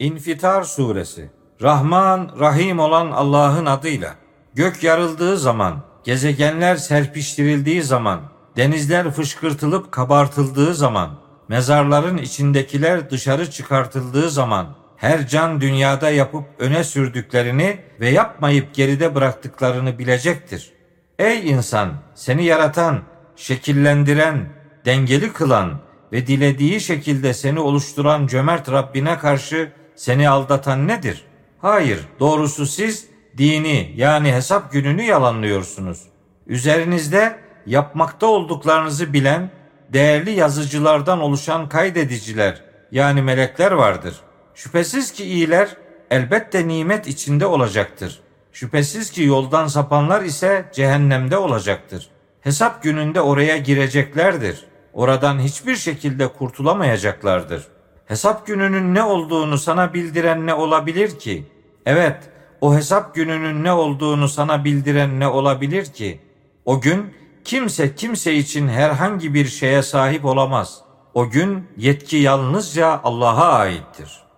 İnfitar Suresi Rahman, Rahim olan Allah'ın adıyla. Gök yarıldığı zaman, gezegenler serpiştirildiği zaman, denizler fışkırtılıp kabartıldığı zaman, mezarların içindekiler dışarı çıkartıldığı zaman, her can dünyada yapıp öne sürdüklerini ve yapmayıp geride bıraktıklarını bilecektir. Ey insan, seni yaratan, şekillendiren, dengeli kılan ve dilediği şekilde seni oluşturan cömert Rabbine karşı seni aldatan nedir? Hayır, doğrusu siz dini yani hesap gününü yalanlıyorsunuz. Üzerinizde yapmakta olduklarınızı bilen değerli yazıcılardan oluşan kaydediciler yani melekler vardır. Şüphesiz ki iyiler elbette nimet içinde olacaktır. Şüphesiz ki yoldan sapanlar ise cehennemde olacaktır. Hesap gününde oraya gireceklerdir. Oradan hiçbir şekilde kurtulamayacaklardır. Hesap gününün ne olduğunu sana bildiren ne olabilir ki? Evet, o hesap gününün ne olduğunu sana bildiren ne olabilir ki? O gün kimse kimse için herhangi bir şeye sahip olamaz. O gün yetki yalnızca Allah'a aittir.''